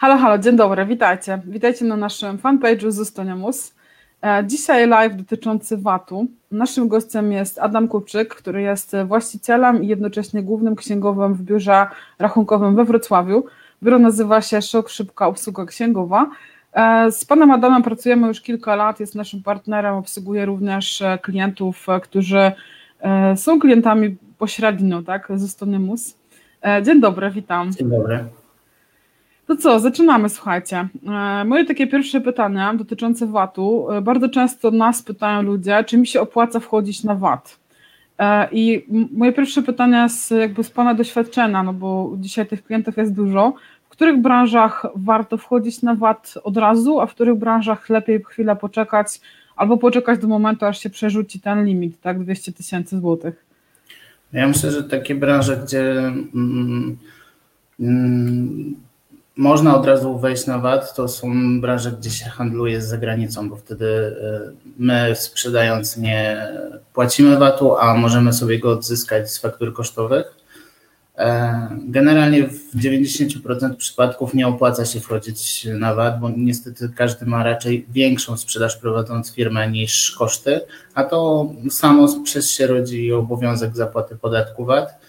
Halo, halo, dzień dobry, witajcie. Witajcie na naszym fanpage'u Zostaniamus. E, dzisiaj live dotyczący VAT-u. Naszym gościem jest Adam Kupczyk, który jest właścicielem i jednocześnie głównym księgowym w biurze rachunkowym we Wrocławiu. Biuro nazywa się Szok Szybka Obsługa Księgowa. E, z panem Adamem pracujemy już kilka lat, jest naszym partnerem, obsługuje również e, klientów, którzy są klientami pośrednio, tak, Zostaniamus. Dzień dobry, witam. Dzień dobry. To co, zaczynamy, słuchajcie. E, moje takie pierwsze pytania dotyczące VAT-u. E, bardzo często nas pytają ludzie, czy mi się opłaca wchodzić na VAT. E, I moje pierwsze pytanie jest jakby z Pana doświadczenia, no bo dzisiaj tych klientów jest dużo. W których branżach warto wchodzić na VAT od razu, a w których branżach lepiej chwilę poczekać albo poczekać do momentu, aż się przerzuci ten limit, tak, 200 tysięcy złotych? Ja myślę, że takie branże, gdzie mm, mm, można od razu wejść na VAT, to są branże, gdzie się handluje z zagranicą, bo wtedy y, my sprzedając nie płacimy VAT-u, a możemy sobie go odzyskać z faktur kosztowych. E, generalnie w 90% przypadków nie opłaca się wchodzić na VAT, bo niestety każdy ma raczej większą sprzedaż prowadząc firmę niż koszty, a to samo przez się rodzi obowiązek zapłaty podatku VAT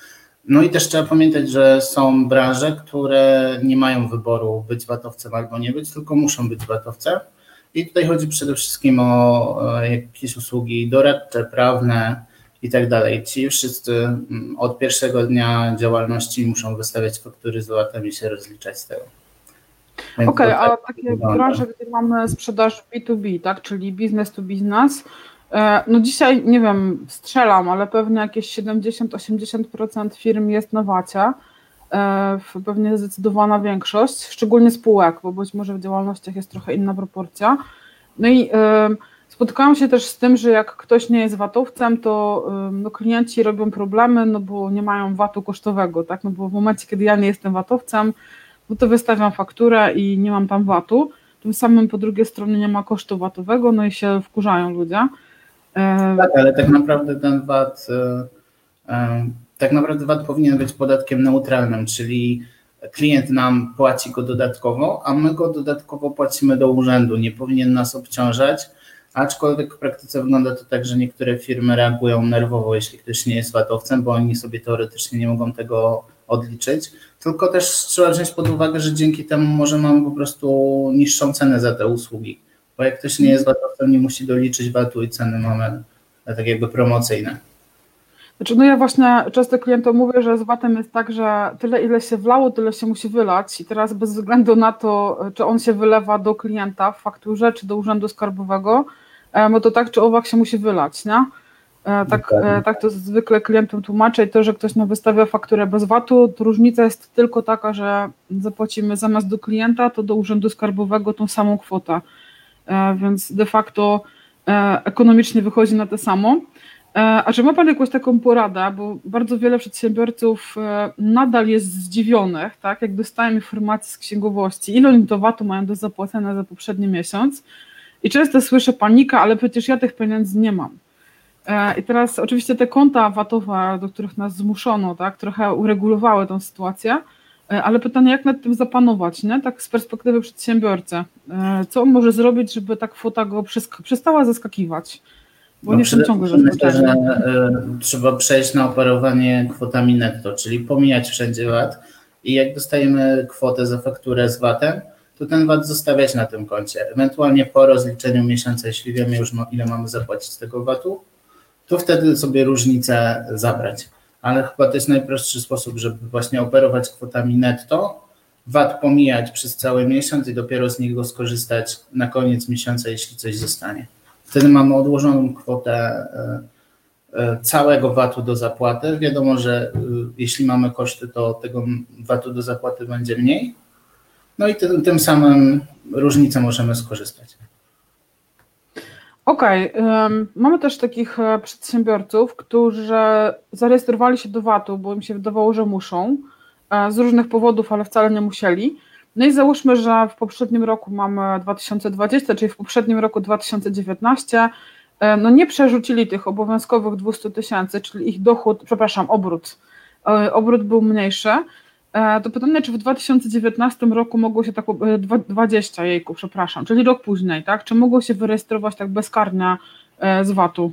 no i też trzeba pamiętać, że są branże, które nie mają wyboru być watowcem albo nie być, tylko muszą być watowcem. I tutaj chodzi przede wszystkim o jakieś usługi doradcze, prawne i tak dalej. Ci wszyscy mm, od pierwszego dnia działalności muszą wystawiać faktury z VAT-em i się rozliczać z tego. Okej, okay, a tak takie branże, gdzie mamy sprzedaż B2B, tak, czyli business to business, E, no dzisiaj, nie wiem, strzelam, ale pewnie jakieś 70-80% firm jest na wacie, e, pewnie zdecydowana większość, szczególnie spółek, bo być może w działalnościach jest trochę inna proporcja. No i e, spotkałam się też z tym, że jak ktoś nie jest watowcem, to no, klienci robią problemy, no bo nie mają watu kosztowego, tak, no bo w momencie, kiedy ja nie jestem watowcem, no to wystawiam fakturę i nie mam tam watu, tym samym po drugiej stronie nie ma kosztu watowego, no i się wkurzają ludzie. Tak, ale tak naprawdę ten VAT, e, tak naprawdę VAT powinien być podatkiem neutralnym, czyli klient nam płaci go dodatkowo, a my go dodatkowo płacimy do urzędu. Nie powinien nas obciążać, aczkolwiek w praktyce wygląda to tak, że niektóre firmy reagują nerwowo, jeśli ktoś nie jest VAT-owcem, bo oni sobie teoretycznie nie mogą tego odliczyć. Tylko też trzeba wziąć pod uwagę, że dzięki temu może mamy po prostu niższą cenę za te usługi bo jak ktoś nie jest VAT-owcem, nie musi doliczyć VAT-u i ceny mamy tak jakby promocyjne. Znaczy, no ja właśnie często klientom mówię, że z VAT-em jest tak, że tyle ile się wlało, tyle się musi wylać i teraz bez względu na to, czy on się wylewa do klienta w fakturze, czy do urzędu skarbowego, no to tak czy owak się musi wylać, nie? E, tak, e, tak to zwykle klientom tłumaczę i to, że ktoś nam wystawia fakturę bez VAT-u, to różnica jest tylko taka, że zapłacimy zamiast do klienta, to do urzędu skarbowego tą samą kwotę. E, więc de facto e, ekonomicznie wychodzi na to samo. E, a czy ma Pan jakąś taką poradę, bo bardzo wiele przedsiębiorców nadal jest zdziwionych, tak, jak dostają informacje z księgowości, ile oni to VAT-u mają do zapłacenia za poprzedni miesiąc. I często słyszę panika, ale przecież ja tych pieniędzy nie mam. I teraz oczywiście te konta VAT-owe, do których nas zmuszono, tak, trochę uregulowały tę sytuację, ale pytanie, jak nad tym zapanować, nie? tak z perspektywy przedsiębiorcy. E, co on może zrobić, żeby ta kwota go przestała zaskakiwać? Bo no nie ciągle myślę, że e, trzeba przejść na operowanie kwotami netto, czyli pomijać wszędzie VAT i jak dostajemy kwotę za fakturę z VAT-em, to ten VAT zostawiać na tym koncie. Ewentualnie po rozliczeniu miesiąca, jeśli wiemy już ile mamy zapłacić z tego VAT-u, to wtedy sobie różnicę zabrać ale chyba to jest najprostszy sposób, żeby właśnie operować kwotami netto, VAT pomijać przez cały miesiąc i dopiero z niego skorzystać na koniec miesiąca, jeśli coś zostanie. Wtedy mamy odłożoną kwotę e, e, całego VAT-u do zapłaty. Wiadomo, że e, jeśli mamy koszty, to tego VAT-u do zapłaty będzie mniej. No i tym, tym samym różnicę możemy skorzystać. Okej, okay. mamy też takich e, przedsiębiorców, którzy zarejestrowali się do VAT-u, bo im się wydawało, że muszą, e, z różnych powodów, ale wcale nie musieli. No i załóżmy, że w poprzednim roku mamy 2020, czyli w poprzednim roku 2019, e, no nie przerzucili tych obowiązkowych 200 tysięcy, czyli ich dochód, przepraszam, obrót, obrót był mniejszy, To pytanie, czy w 2019 roku mogło się tak, 20 jejku, przepraszam, czyli rok później, tak? Czy mogło się wyrejestrować tak bezkarnie z VAT-u?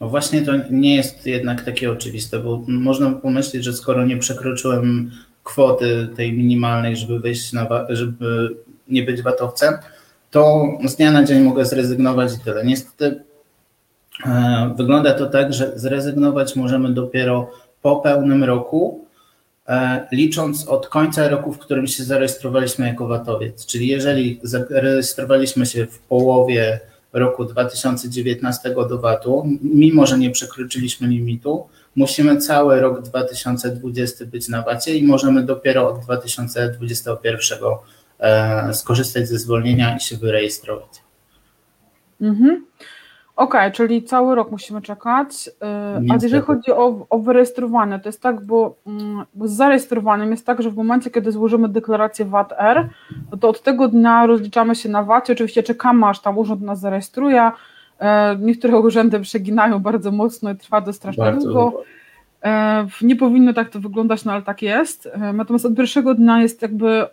No właśnie to nie jest jednak takie oczywiste, bo można pomyśleć, że skoro nie przekroczyłem kwoty tej minimalnej, żeby wejść na, żeby nie być watowcem, to z dnia na dzień mogę zrezygnować i tyle. Niestety e, wygląda to tak, że zrezygnować możemy dopiero po pełnym roku, e, licząc od końca roku, w którym się zarejestrowaliśmy jako watowiec. Czyli jeżeli zarejestrowaliśmy się w połowie roku 2019 do VAT-u, mimo że nie przekroczyliśmy limitu, musimy cały rok 2020 być na VAT-ie i możemy dopiero od 2021 e, skorzystać ze zwolnienia i się wyrejestrować. Mhm. Okej, okay, czyli cały rok musimy czekać. E, a jeżeli chodzi o, o wyrejestrowanie, to jest tak, bo, mm, bo, z zarejestrowaniem jest tak, że w momencie, kiedy złożymy deklarację VAT-R, to od tego dnia rozliczamy się na VAT. Oczywiście czekamy, aż tam urząd nas zarejestruje. E, niektóre urzędy przeginają bardzo mocno i trwa to strasznie długo. E, nie powinno tak to wyglądać, no ale tak jest. Natomiast od pierwszego dnia jest jakby,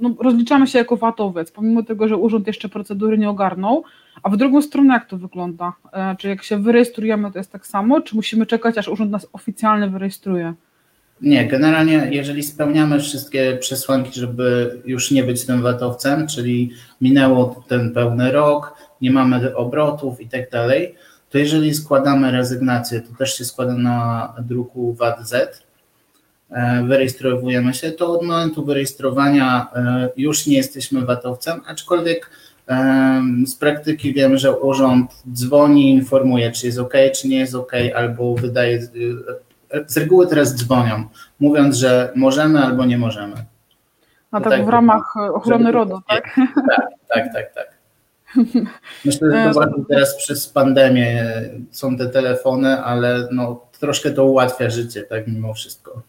no, rozliczamy się jako VAT-owiec, pomimo tego, że urząd jeszcze procedury nie ogarnął. A w drugą stronę jak to wygląda? E, czy jak się wyrejestrujemy, to jest tak samo, czy musimy czekać, aż urząd nas oficjalnie wyrejestruje? Nie, generalnie jeżeli spełniamy wszystkie przesłanki, żeby już nie być tym VAT-owcem, czyli minęło ten pełny rok, nie mamy obrotów i tak dalej, to jeżeli składamy rezygnację, to też się składa na druku VAT-Z, wyrejestrowujemy się, to od momentu wyrejestrowania e, już nie jesteśmy VAT-owcem, aczkolwiek z praktyki wiem, że urząd dzwoni, informuje, czy jest ok, czy nie jest ok, albo wydaje. Z reguły teraz dzwonią, mówiąc, że możemy albo nie możemy. A tak, tak w ramach ochrony RODO, tak? Tak, tak, tak, tak. Myślę, że to właśnie teraz przez pandemię są te telefony, ale no, troszkę to ułatwia życie, tak, mimo wszystko.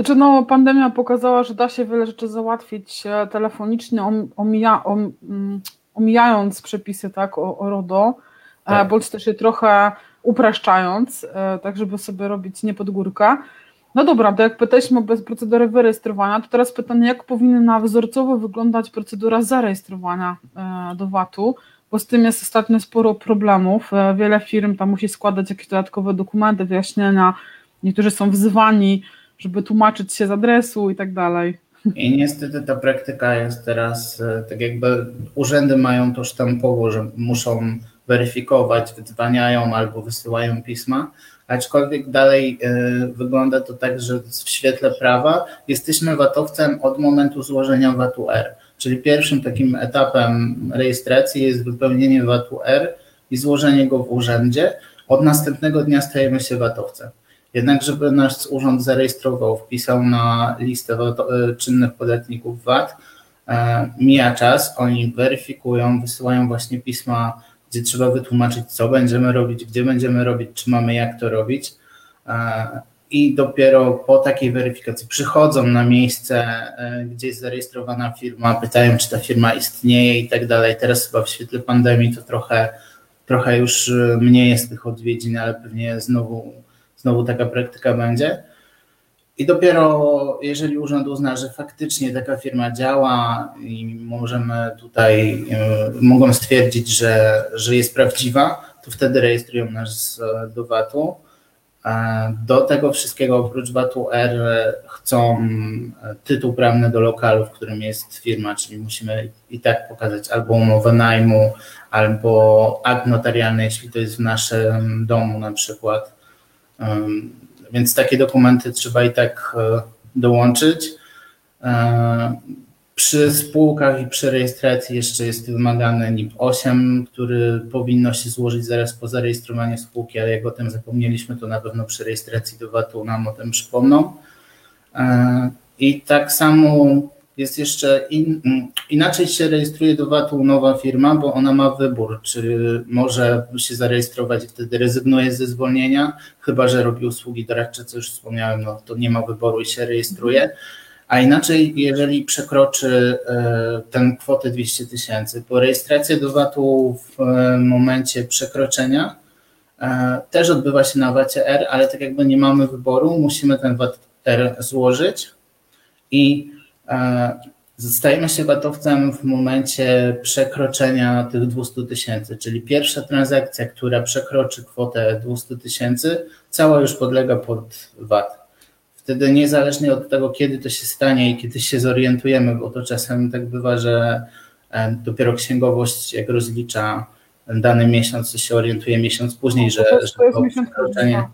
Znaczy, no, pandemia pokazała, że da się wiele rzeczy załatwić e, telefonicznie, omija, om, mm, omijając przepisy tak, o, o RODO, e, tak. bądź też je trochę upraszczając, e, tak żeby sobie robić nie pod górkę. No dobra, to jak pytaliśmy o procedury wyrejestrowania, to teraz pytanie, jak powinna wzorcowo wyglądać procedura zarejestrowania do VAT-u, bo z tym jest ostatnio sporo problemów. Wiele firm tam musi składać jakieś dodatkowe dokumenty, wyjaśnienia, niektórzy są wzywani, żeby tłumaczyć się z adresu i tak dalej. I niestety ta praktyka jest teraz, e, tak jakby urzędy mają to sztampowo, że muszą weryfikować, wydzwaniają albo wysyłają pisma, aczkolwiek dalej e, wygląda to tak, że w świetle prawa jesteśmy VAT-owcem od momentu złożenia VAT-R. Czyli pierwszym takim etapem rejestracji jest wypełnienie VAT-R i złożenie go w urzędzie. Od następnego dnia stajemy się VAT-owcem. Jednak, żeby nasz urząd zarejestrował, wpisał na listę e, czynnych podatników VAT, e, mija czas, oni weryfikują, wysyłają właśnie pisma, gdzie trzeba wytłumaczyć, co będziemy robić, gdzie będziemy robić, czy mamy jak to robić. E, I dopiero po takiej weryfikacji przychodzą na miejsce, gdzie jest zarejestrowana firma, pytają, czy ta firma istnieje i tak dalej. Teraz chyba w świetle pandemii to trochę, trochę już mniej jest tych odwiedzin, ale pewnie znowu znowu taka praktyka będzie. I dopiero jeżeli urząd uzna, że faktycznie taka firma działa i możemy tutaj, e, mogą stwierdzić, że, że jest prawdziwa, to wtedy rejestrują nas do VAT-u. Do tego wszystkiego oprócz VAT-u R chcą tytuł prawny do lokalu, w którym jest firma, czyli musimy i tak pokazać albo umowę najmu, albo akt notarialny, jeśli to jest w naszym domu na przykład więc takie dokumenty trzeba i tak e, dołączyć. E, przy spółkach i przy rejestracji jeszcze jest wymagany NIP 8, który powinno się złożyć zaraz po zarejestrowaniu spółki, ale jak o tym zapomnieliśmy, to na pewno przy rejestracji do VAT-u nam o tym przypomną. E, I tak samo jest jeszcze in, mm, inaczej się rejestruje do VAT-u nowa firma, bo ona ma wybór, czy może się zarejestrować i wtedy rezygnuje ze zwolnienia, chyba że robi usługi doradcze, co już wspomniałem, no to nie ma wyboru i się rejestruje. A inaczej, jeżeli przekroczy e, tę kwotę 200 tysięcy, bo rejestracja do VAT-u w e, momencie przekroczenia e, też odbywa się na VAT-R, ale tak jakby nie mamy wyboru, musimy ten VAT-R złożyć i Stajemy się batowcem w momencie przekroczenia tych 200 tysięcy, czyli pierwsza transakcja, która przekroczy kwotę 200 tysięcy, cała już podlega pod VAT. Wtedy niezależnie od tego, kiedy to się stanie i kiedy się zorientujemy, bo to czasem tak bywa, że e, dopiero księgowość jak rozlicza dany miesiąc, to się orientuje miesiąc później, że, że, to, przekroczenie,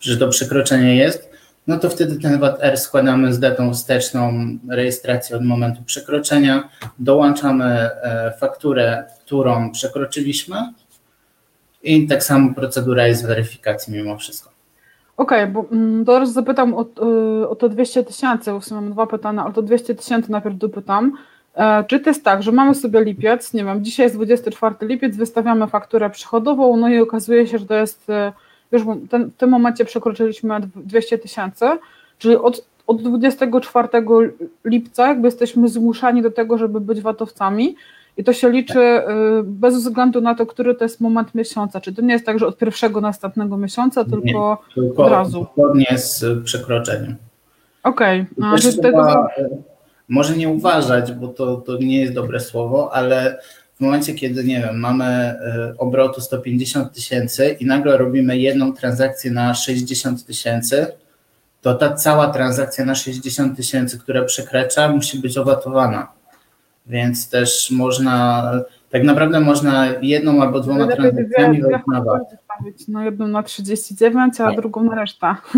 że to przekroczenie jest, no to wtedy ten VAT-R składamy z datą wsteczną rejestracji od momentu przekroczenia, dołączamy e, fakturę, którą przekroczyliśmy i tak samo procedura jest weryfikacji mimo wszystko. Okej, okay, bo mm, teraz zapytam o, e, o to 200 tysięcy, w sumie mam dwa pytania, ale to 200 tysięcy najpierw dopytam. E, czy to jest tak, że mamy sobie lipiec, nie wiem, dzisiaj jest 24 lipiec, wystawiamy fakturę przychodową, no i okazuje się, że to jest już ten, w tym momencie przekroczyliśmy 200 tysięcy, czyli od, od 24 lipca jakby jesteśmy zmuszani do tego, żeby być watowcami i to się liczy y, bez względu na to, który to jest moment miesiąca. Czy to nie jest tak, że od pierwszego następnego miesiąca, tylko, nie, tylko od razu? Zgodnie z przekroczeniem. Okej. Okay. Tego... Może nie uważać, bo to, to nie jest dobre słowo, ale w momencie, kiedy, nie wiem, mamy e, obrotu 150 tysięcy i nagle robimy jedną transakcję na 60 tysięcy, to ta cała transakcja na 60 tysięcy, która przekracza, musi być owatowana. Więc też można, tak naprawdę można jedną albo dwoma transakcjami wejść na VAT. No jedną na 39, a tak. drugą na resztę. Tak.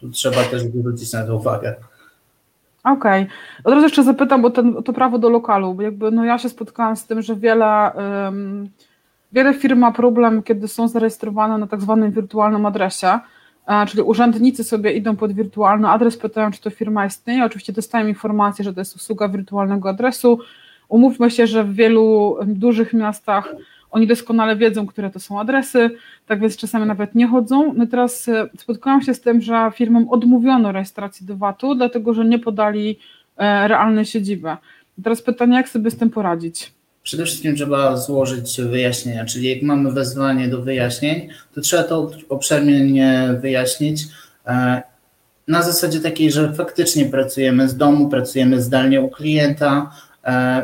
Tu trzeba też zwrócić na to uwagę. Okej. Okay. Od razu jeszcze zapytam bo ten, to prawo do lokalu, bo jakby no ja się spotkałam z tym, że wiele, um, wiele firm ma problem, kiedy są zarejestrowane na tak zwanym wirtualnym adresie, e, czyli urzędnicy sobie idą pod wirtualny adres, pytają, czy to firma istnieje, oczywiście dostają informację, że to jest usługa wirtualnego adresu. Umówmy się, że w wielu dużych miastach oni doskonale wiedzą, które to są adresy, tak więc czasami nawet nie chodzą. No teraz e, spotkałam się z tym, że firmom odmówiono rejestracji do VAT-u, dlatego że nie podali e, realnej siedziby. teraz pytanie, jak sobie z tym poradzić? Przede wszystkim trzeba złożyć wyjaśnienia, czyli jak mamy wezwanie do wyjaśnień, to trzeba to obszernie wyjaśnić e, na zasadzie takiej, że faktycznie pracujemy z domu, pracujemy zdalnie u klienta,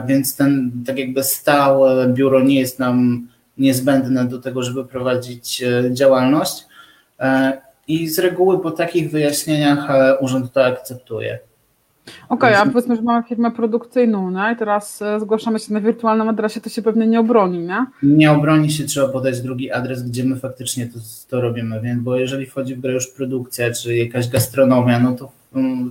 więc ten tak jakby stałe biuro nie jest nam niezbędne do tego, żeby prowadzić e, działalność. E, I z reguły po takich wyjaśnieniach urząd to akceptuje. Okej, okay, a powiedzmy, że mamy firmę produkcyjną, nie? I teraz zgłaszamy się na wirtualnym adresie, to się pewnie nie obroni, nie? Nie obroni się, trzeba podać drugi adres, gdzie my faktycznie to, to robimy, więc bo jeżeli wchodzi w grę już produkcja, czy jakaś gastronomia, no to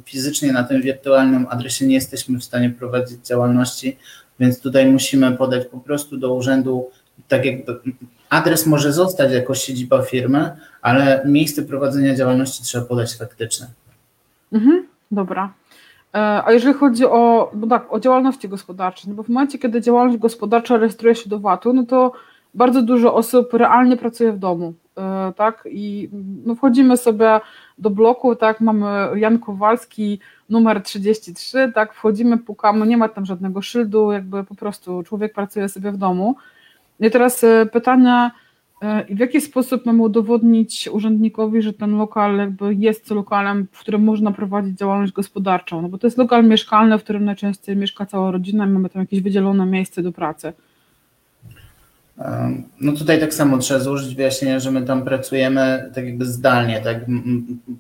fizycznie na tym wirtualnym adresie nie jesteśmy w stanie prowadzić działalności, więc tutaj musimy podać po prostu do urzędu, tak jakby adres może zostać jako siedziba firmy, ale miejsce prowadzenia działalności trzeba podać faktyczne. Mhm, dobra. E, a jeżeli chodzi o, no tak, o działalności gospodarcze, no bo w momencie, kiedy działalność gospodarcza rejestruje się do VAT-u, no to bardzo dużo osób realnie pracuje w domu, tak? I no wchodzimy sobie do bloku, tak, mamy Jan Kowalski, numer 33, tak, wchodzimy, pukamy, nie ma tam żadnego szyldu, jakby po prostu człowiek pracuje sobie w domu. I teraz e, pytanie, e, w jaki sposób mamy udowodnić urzędnikowi, że ten lokal jakby jest lokalem, w którym można prowadzić działalność gospodarczą? No bo to jest lokal mieszkalny, w którym najczęściej mieszka cała rodzina i mamy tam jakieś wydzielone miejsce do pracy. No tutaj tak samo trzeba złożyć wyjaśnienie, że my tam pracujemy tak jakby zdalnie, tak,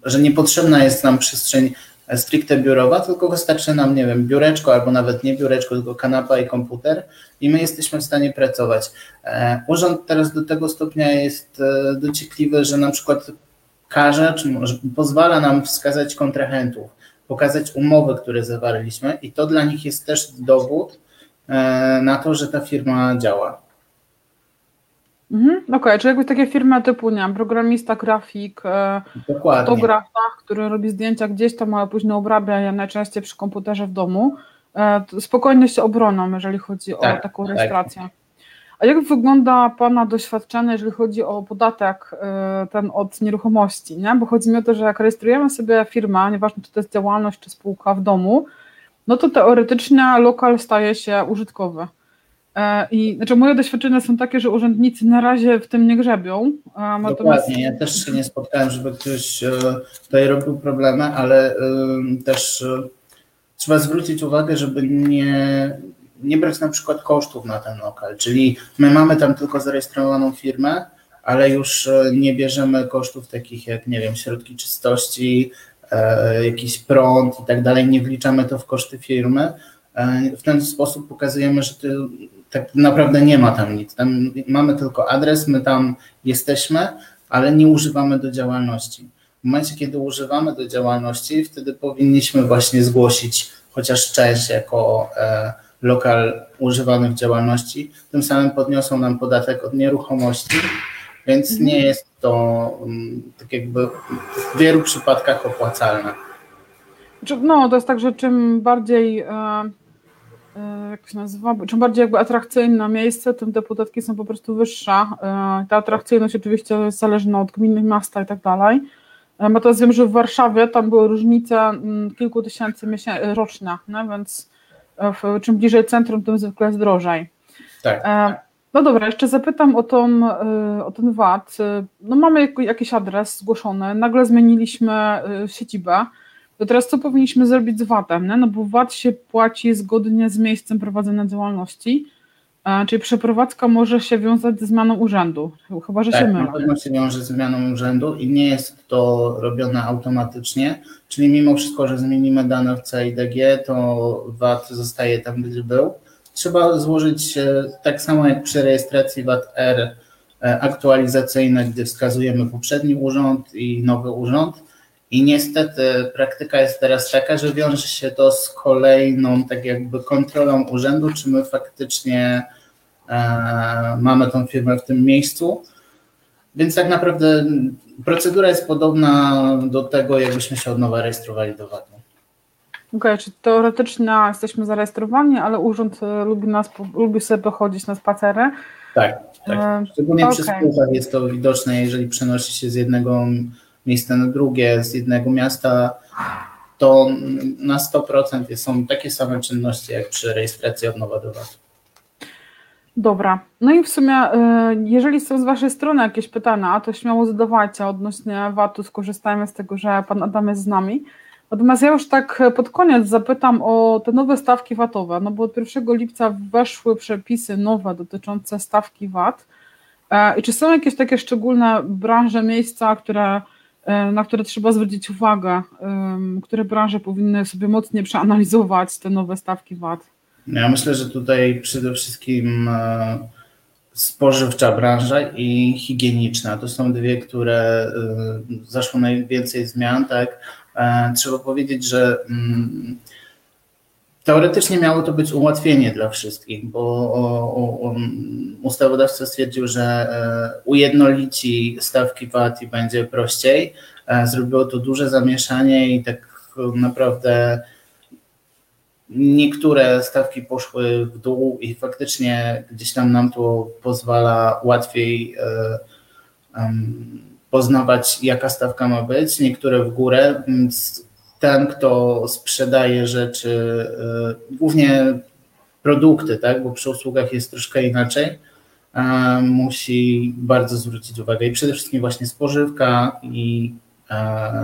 że niepotrzebna jest nam przestrzeń stricte biurowa, tylko wystarczy nam, nie wiem, biureczko albo nawet nie biureczko, tylko kanapa i komputer i my jesteśmy w stanie pracować. E, urząd teraz do tego stopnia jest e, dociekliwy, że na przykład każe, czy może pozwala nam wskazać kontrahentów, pokazać umowy, które zawarliśmy i to dla nich jest też dowód e, na to, że ta firma działa. Mhm, Okej, okay, czyli jakby takie firmy typu, nie wiem, programista, grafik, e, Dokładnie. fotograf, który robi zdjęcia gdzieś tam, ale później obrabia je najczęściej przy komputerze w domu, e, spokojnie się obroną, jeżeli chodzi tak, o taką tak. rejestrację. Tak. A jak wygląda Pana doświadczenie, jeżeli chodzi o podatek e, ten od nieruchomości? Nie? Bo chodzi mi o to, że jak rejestrujemy sobie firmę, nieważne czy to jest działalność, czy spółka w domu, no to teoretycznie lokal staje się użytkowy. E, I znaczy moje doświadczenia są takie, że urzędnicy na razie w tym nie grzebią. Natomiast... Dokładnie, ja też się nie spotkałem, żeby ktoś e, tutaj robił problemy, ale też trzeba zwrócić uwagę, żeby nie, nie brać na przykład kosztów na ten lokal, czyli my mamy tam tylko zarejestrowaną firmę, ale już e, nie bierzemy kosztów takich jak, nie wiem, środki czystości, e, jakiś prąd i tak dalej, nie wliczamy to w koszty firmy. E, w ten sposób pokazujemy, że tak naprawdę nie ma tam nic. Tam mamy tylko adres, my tam jesteśmy, ale nie używamy do działalności. W momencie, kiedy używamy do działalności, wtedy powinniśmy właśnie zgłosić chociaż część jako e, lokal używany w działalności. Tym samym podniosą nam podatek od nieruchomości, więc nie mhm. jest to um, tak jakby w wielu przypadkach opłacalne. No, to jest tak, że czym bardziej, e, jak się nazywa, czym bardziej jakby atrakcyjne miejsce, tym te podatki są po prostu wyższe. E, ta atrakcyjność oczywiście jest zależna od gminy, miasta i tak dalej. Natomiast wiem, że w Warszawie tam były różnice mm, kilku tysięcy rocznie, no, więc czym bliżej centrum, tym zwykle jest drożej. Tak. No dobra, jeszcze zapytam o, tą, o ten VAT. No mamy jakiś adres zgłoszony, nagle zmieniliśmy siedzibę. To teraz co powinniśmy zrobić z VAT-em? No bo VAT się płaci zgodnie z miejscem prowadzenia działalności, czyli przeprowadzka może się wiązać ze zmianą urzędu, chyba że tak, się mylę. na pewno się wiąże ze zmianą urzędu i nie jest to robione automatycznie, czyli mimo wszystko, że zmienimy dane w CIDG, to VAT zostaje tam, gdzie był. Trzeba złożyć e, tak samo jak przy rejestracji VAT-R e, aktualizacyjne, gdzie wskazujemy poprzedni urząd i nowy urząd i niestety praktyka jest teraz taka, że wiąże się to z kolejną tak jakby kontrolą urzędu, czy my faktycznie e, mamy tą firmę w tym miejscu. Więc tak naprawdę procedura jest podobna do tego, jakbyśmy się od nowa rejestrowali do VAT-u. Okej, okay, czyli teoretycznie jesteśmy zarejestrowani, ale urząd e, lubi, nas, lubi sobie pochodzić na spacery. Tak, tak. E, Szczególnie okay. przy spółkach jest to widoczne, jeżeli przenosi się z jednego miejsce na drugie, z jednego miasta, to na 100% są takie same czynności jak przy rejestracji od nowa do VAT. Dobra. No i w sumie, y, jeżeli są z Waszej strony jakieś pytania, to śmiało zadawajcie odnośnie VAT-u. Skorzystajmy z tego, że Pan Adam jest z nami. Natomiast ja już tak pod koniec zapytam o te nowe stawki VAT-owe, no bo od 1 lipca weszły przepisy nowe dotyczące stawki VAT. E, I czy są jakieś takie szczególne branże, miejsca, które na które trzeba zwrócić uwagę, które branże powinny sobie mocniej przeanalizować te nowe stawki VAT? Ja myślę, że tutaj przede wszystkim e, spożywcza branża i higieniczna. To są dwie, które e, zaszło najwięcej zmian. Tak? Trzeba powiedzieć, że mm, Teoretycznie miało to być ułatwienie dla wszystkich, bo ustawodawca stwierdził, że e, ujednolici stawki VAT i będzie prościej. E, zrobiło to duże zamieszanie i tak naprawdę niektóre stawki poszły w dół i faktycznie gdzieś tam nam to pozwala łatwiej e, poznawać, jaka stawka ma być, niektóre w górę, więc ten, kto sprzedaje rzeczy, y, głównie produkty, tak, bo przy usługach jest troszkę inaczej, musi bardzo zwrócić uwagę. I przede wszystkim właśnie spożywka i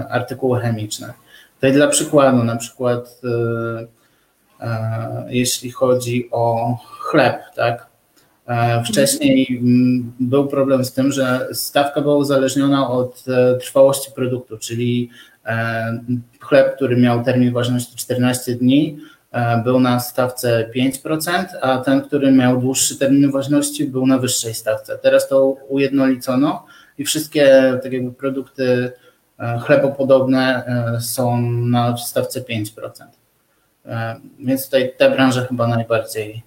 artykuły chemiczne. Tutaj dla przykładu, na przykład y, jeśli chodzi o chleb, tak, Wcześniej mm, był problem z tym, że stawka była uzależniona od e, trwałości produktu, czyli e, chleb, który miał termin ważności 14 dni, e, był na stawce 5%, a ten, który miał dłuższy termin ważności, był na wyższej stawce. Teraz to ujednolicono i wszystkie tak jakby produkty chlebopodobne są na stawce 5%. Więc tutaj te branże chyba najbardziej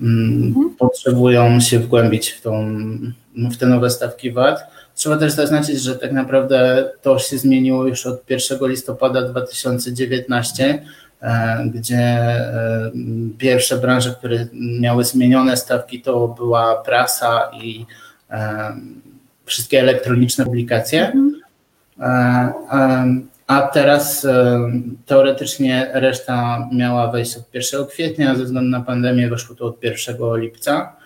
Mhm. potrzebują się wgłębić w, tą, w te nowe stawki VAT. Trzeba też zaznaczyć, że tak naprawdę to się zmieniło już od 1 listopada 2019, e, gdzie e, pierwsze branże, które miały zmienione stawki, to była prasa i e, wszystkie elektroniczne publikacje. Mhm. A teraz teoretycznie reszta miała wejść od 1 kwietnia, ze względu na pandemię weszło to od 1 lipca.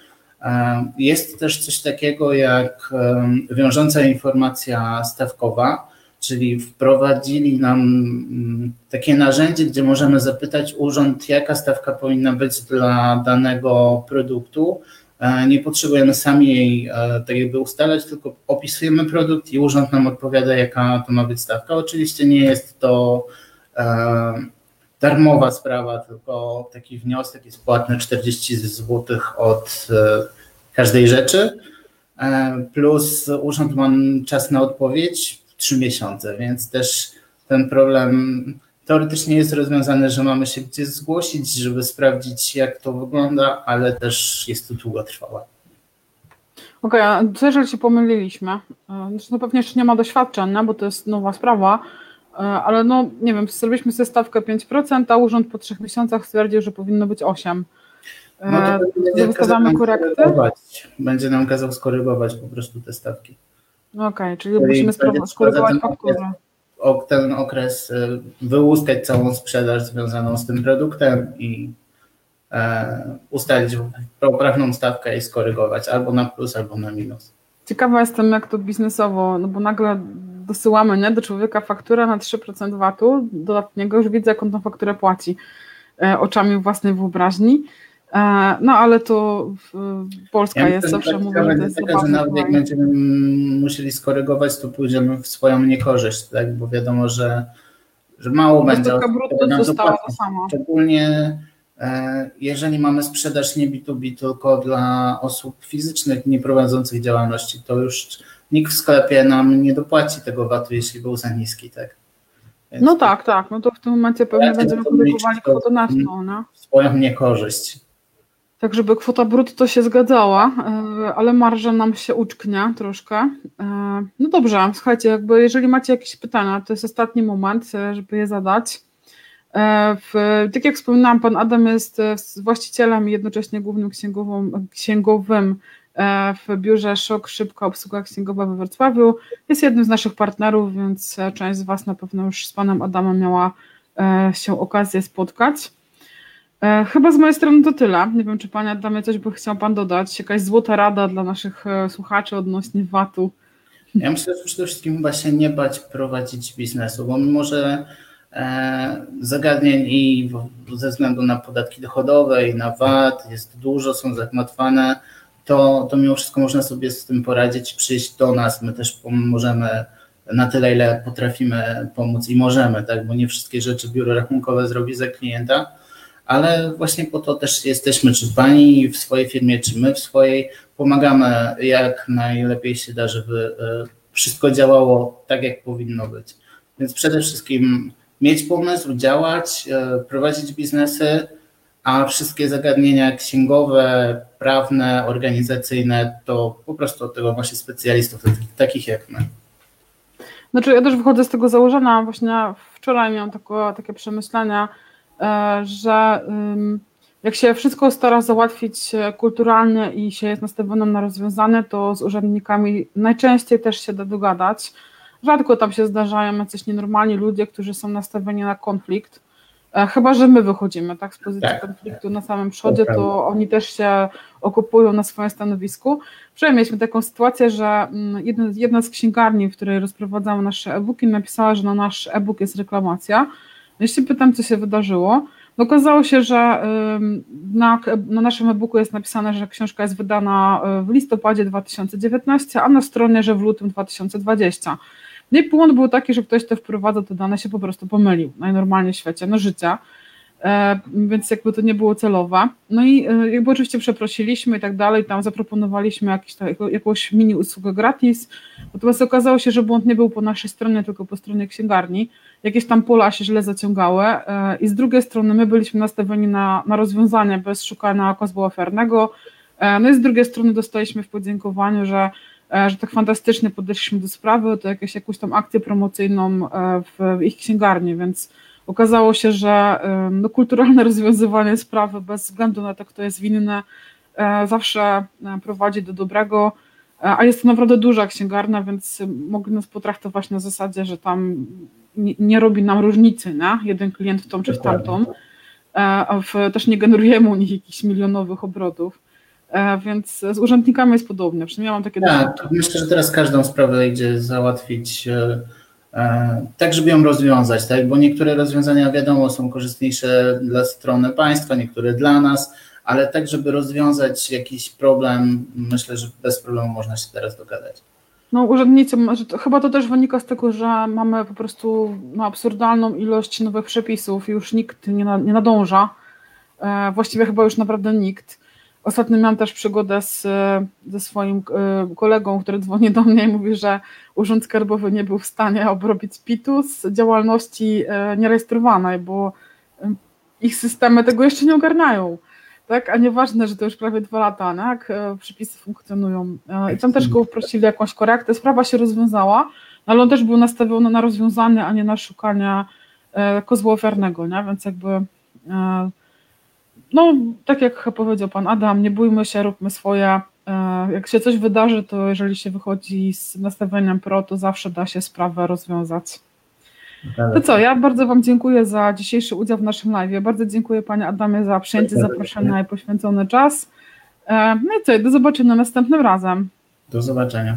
Jest też coś takiego jak wiążąca informacja stawkowa, czyli wprowadzili nam mm, takie narzędzie, gdzie możemy zapytać urząd, jaka stawka powinna być dla danego produktu. E, nie potrzebujemy sami jej e, tak jakby ustalać, tylko opisujemy produkt i urząd nam odpowiada, jaka to ma być stawka. Oczywiście nie jest to darmowa sprawa, tylko taki wniosek jest płatny 40 zł od każdej rzeczy. Plus urząd ma czas na odpowiedź trzy miesiące, więc też ten problem teoretycznie jest rozwiązany, że mamy się gdzie zgłosić, żeby sprawdzić, jak to wygląda, ale też jest to długotrwałe. Okej, okay, co jeżeli się pomyliliśmy? E, znaczy, no pewnie jeszcze nie ma doświadczeń, no, bo to jest nowa sprawa, e, ale no nie wiem, zrobiliśmy sobie stawkę 5%, a urząd po trzech miesiącach stwierdził, że powinno być 8%. No to wystawiamy korekty? Będzie nam kazał skorygować po prostu te stawki. Okej, okay, czyli, czyli musimy skorygować fakturę. Ten okres y, wyłuskać całą sprzedaż związaną z tym produktem i e, ustalić poprawną stawkę i skorygować albo na plus, albo na minus. Ciekawa jestem, jak to biznesowo, no bo nagle dosyłamy nie, do człowieka fakturę na 3% VAT-u dodatniego, już widzę, jaką tą fakturę płaci e, oczami własnej wyobraźni. E, no ale to Polska ja jest zawsze mówi, że to jest taka, że nawet jak będziemy musieli skorygować, to pójdziemy w swoją niekorzyść, tak? bo wiadomo, że, że mało będzie. Brutto została to samo. Szczególnie e, jeżeli mamy sprzedaż nie B2B, tylko dla osób fizycznych nie prowadzących działalności, to już nikt w sklepie nam nie dopłaci tego VAT-u, jeśli był za niski, tak? Więc no tak, tak, no to w tym momencie pewnie będziemy korygowali kwotę na no. Swoją niekorzyść. Tak, żeby kwota brutto się zgadzała, e, ale marża nam się uczknie troszkę. E, no dobrze, słuchajcie, jakby jeżeli macie jakieś pytania, to jest ostatni moment, e, żeby je zadać. W, tak jak wspominałam, pan Adam jest właścicielem i jednocześnie głównym księgowym w biurze Szok Szybka Obsługa Księgowa we Wrocławiu. Jest jednym z naszych partnerów, więc część z Was na pewno już z panem Adamem miała się okazję spotkać. E, chyba z mojej strony to tyle. Nie wiem, czy Panie Adamie coś by chciał Pan dodać? Jakaś złota rada dla naszych e, słuchaczy odnośnie VAT-u? Ja myślę, że przede wszystkim chyba się nie bać prowadzić biznesu, bo mimo, że e, zagadnień i ze względu na podatki dochodowe i na VAT jest dużo, są zagmatwane, to, to mimo wszystko można sobie z tym poradzić, przyjść do nas, my też pomożemy na tyle, ile potrafimy pomóc i możemy, tak, bo nie wszystkie rzeczy biuro rachunkowe zrobi za klienta, ale właśnie po to też jesteśmy, czy pani w swojej firmie, czy my w swojej, pomagamy jak najlepiej się da, żeby e, wszystko działało tak, jak powinno być. Więc przede wszystkim mieć pomysł, działać, e, prowadzić biznesy, a wszystkie zagadnienia księgowe, prawne, organizacyjne to po prostu od tego właśnie specjalistów, takich jak my. Znaczy ja też wychodzę z tego założenia, właśnie wczoraj miałam takie, takie przemyślenia, E, że jak się wszystko stara załatwić e, kulturalnie i się jest nastawionym na rozwiązanie, to z urzędnikami najczęściej też się da dogadać. Rzadko tam się zdarzają jacyś nienormalni ludzie, którzy są nastawieni na konflikt. Chyba, że my wychodzimy tak, z pozycji tak. konfliktu na samym przodzie, to oni też się okupują na swoim stanowisku. Wczoraj mieliśmy taką sytuację, że mm, jedna, jedna z księgarni, w której rozprowadzamy nasze e-booki, napisała, że na nasz e-book jest reklamacja jeśli pytam, co się wydarzyło, no okazało się, że na, na naszym e-booku jest napisane, że książka jest wydana e, w listopadzie 2019, a na stronie, że w lutym 2020. No i błąd był taki, że ktoś, kto wprowadza te dane, się po prostu pomylił najnormalniej w świecie, no życia. E, więc jakby to nie było celowe. No i e, jakby oczywiście przeprosiliśmy i tak dalej, tam zaproponowaliśmy jakiś, tam, jakąś mini usługę gratis, natomiast okazało się, że błąd nie był po naszej stronie, tylko po stronie księgarni. Jakieś tam pola się źle zaciągały e, i z drugiej strony my byliśmy nastawieni na, na rozwiązanie bez szukania kozła ofernego, no i z drugiej strony dostaliśmy w podziękowaniu, że że tak fantastycznie podeszliśmy do sprawy, to jakieś, jakąś tam akcję promocyjną w ich księgarni, więc Okazało się, że no, kulturalne rozwiązywanie sprawy bez względu na to, kto jest winny, e, zawsze e, prowadzi do dobrego, e, a jest to naprawdę duża księgarnia, więc mogli nas potraktować na zasadzie, że tam nie, nie robi nam różnicy, nie? jeden klient w tą czy w tamtą, a w, też nie generujemy u nich jakichś milionowych obrotów. Więc z urzędnikami jest podobnie. Przynajmniej ja mam takie Tak, myślę, że teraz każdą sprawę idzie załatwić tak żeby ją rozwiązać, tak? bo niektóre rozwiązania wiadomo są korzystniejsze dla strony państwa, niektóre dla nas, ale tak, żeby rozwiązać jakiś problem, myślę, że bez problemu można się teraz dogadać. No urzędnicy, chyba to też wynika z tego, że mamy po prostu no, absurdalną ilość nowych przepisów, już nikt nie, na, nie nadąża, e, właściwie chyba już naprawdę nikt. Ostatnio miałam też przygodę z, ze swoim e, kolegą, który dzwoni do mnie i mówi, że Urząd Skarbowy nie był w stanie obrobić PIT-u z działalności e, nierejestrowanej, bo ich systemy tego jeszcze nie ogarniają tak? A nieważne, że to już prawie dwa lata, no, e, przepisy funkcjonują. E, I tam też go prosili jakąś korektę, sprawa się rozwiązała, ale on też był nastawiony na rozwiązanie, a nie na szukanie e, kozła ofiarnego, nie? Więc jakby no, tak jak powiedział pan Adam, nie bójmy się, róbmy swoje. Jak się coś wydarzy, to jeżeli się wychodzi z nastawieniem pro, to zawsze da się sprawę rozwiązać. To co, ja bardzo Wam dziękuję za dzisiejszy udział w naszym live. Bardzo dziękuję Panie Adamie za przyjęcie zaproszenia i poświęcony czas. E, no i co, do zobaczenia następnym razem. Do zobaczenia.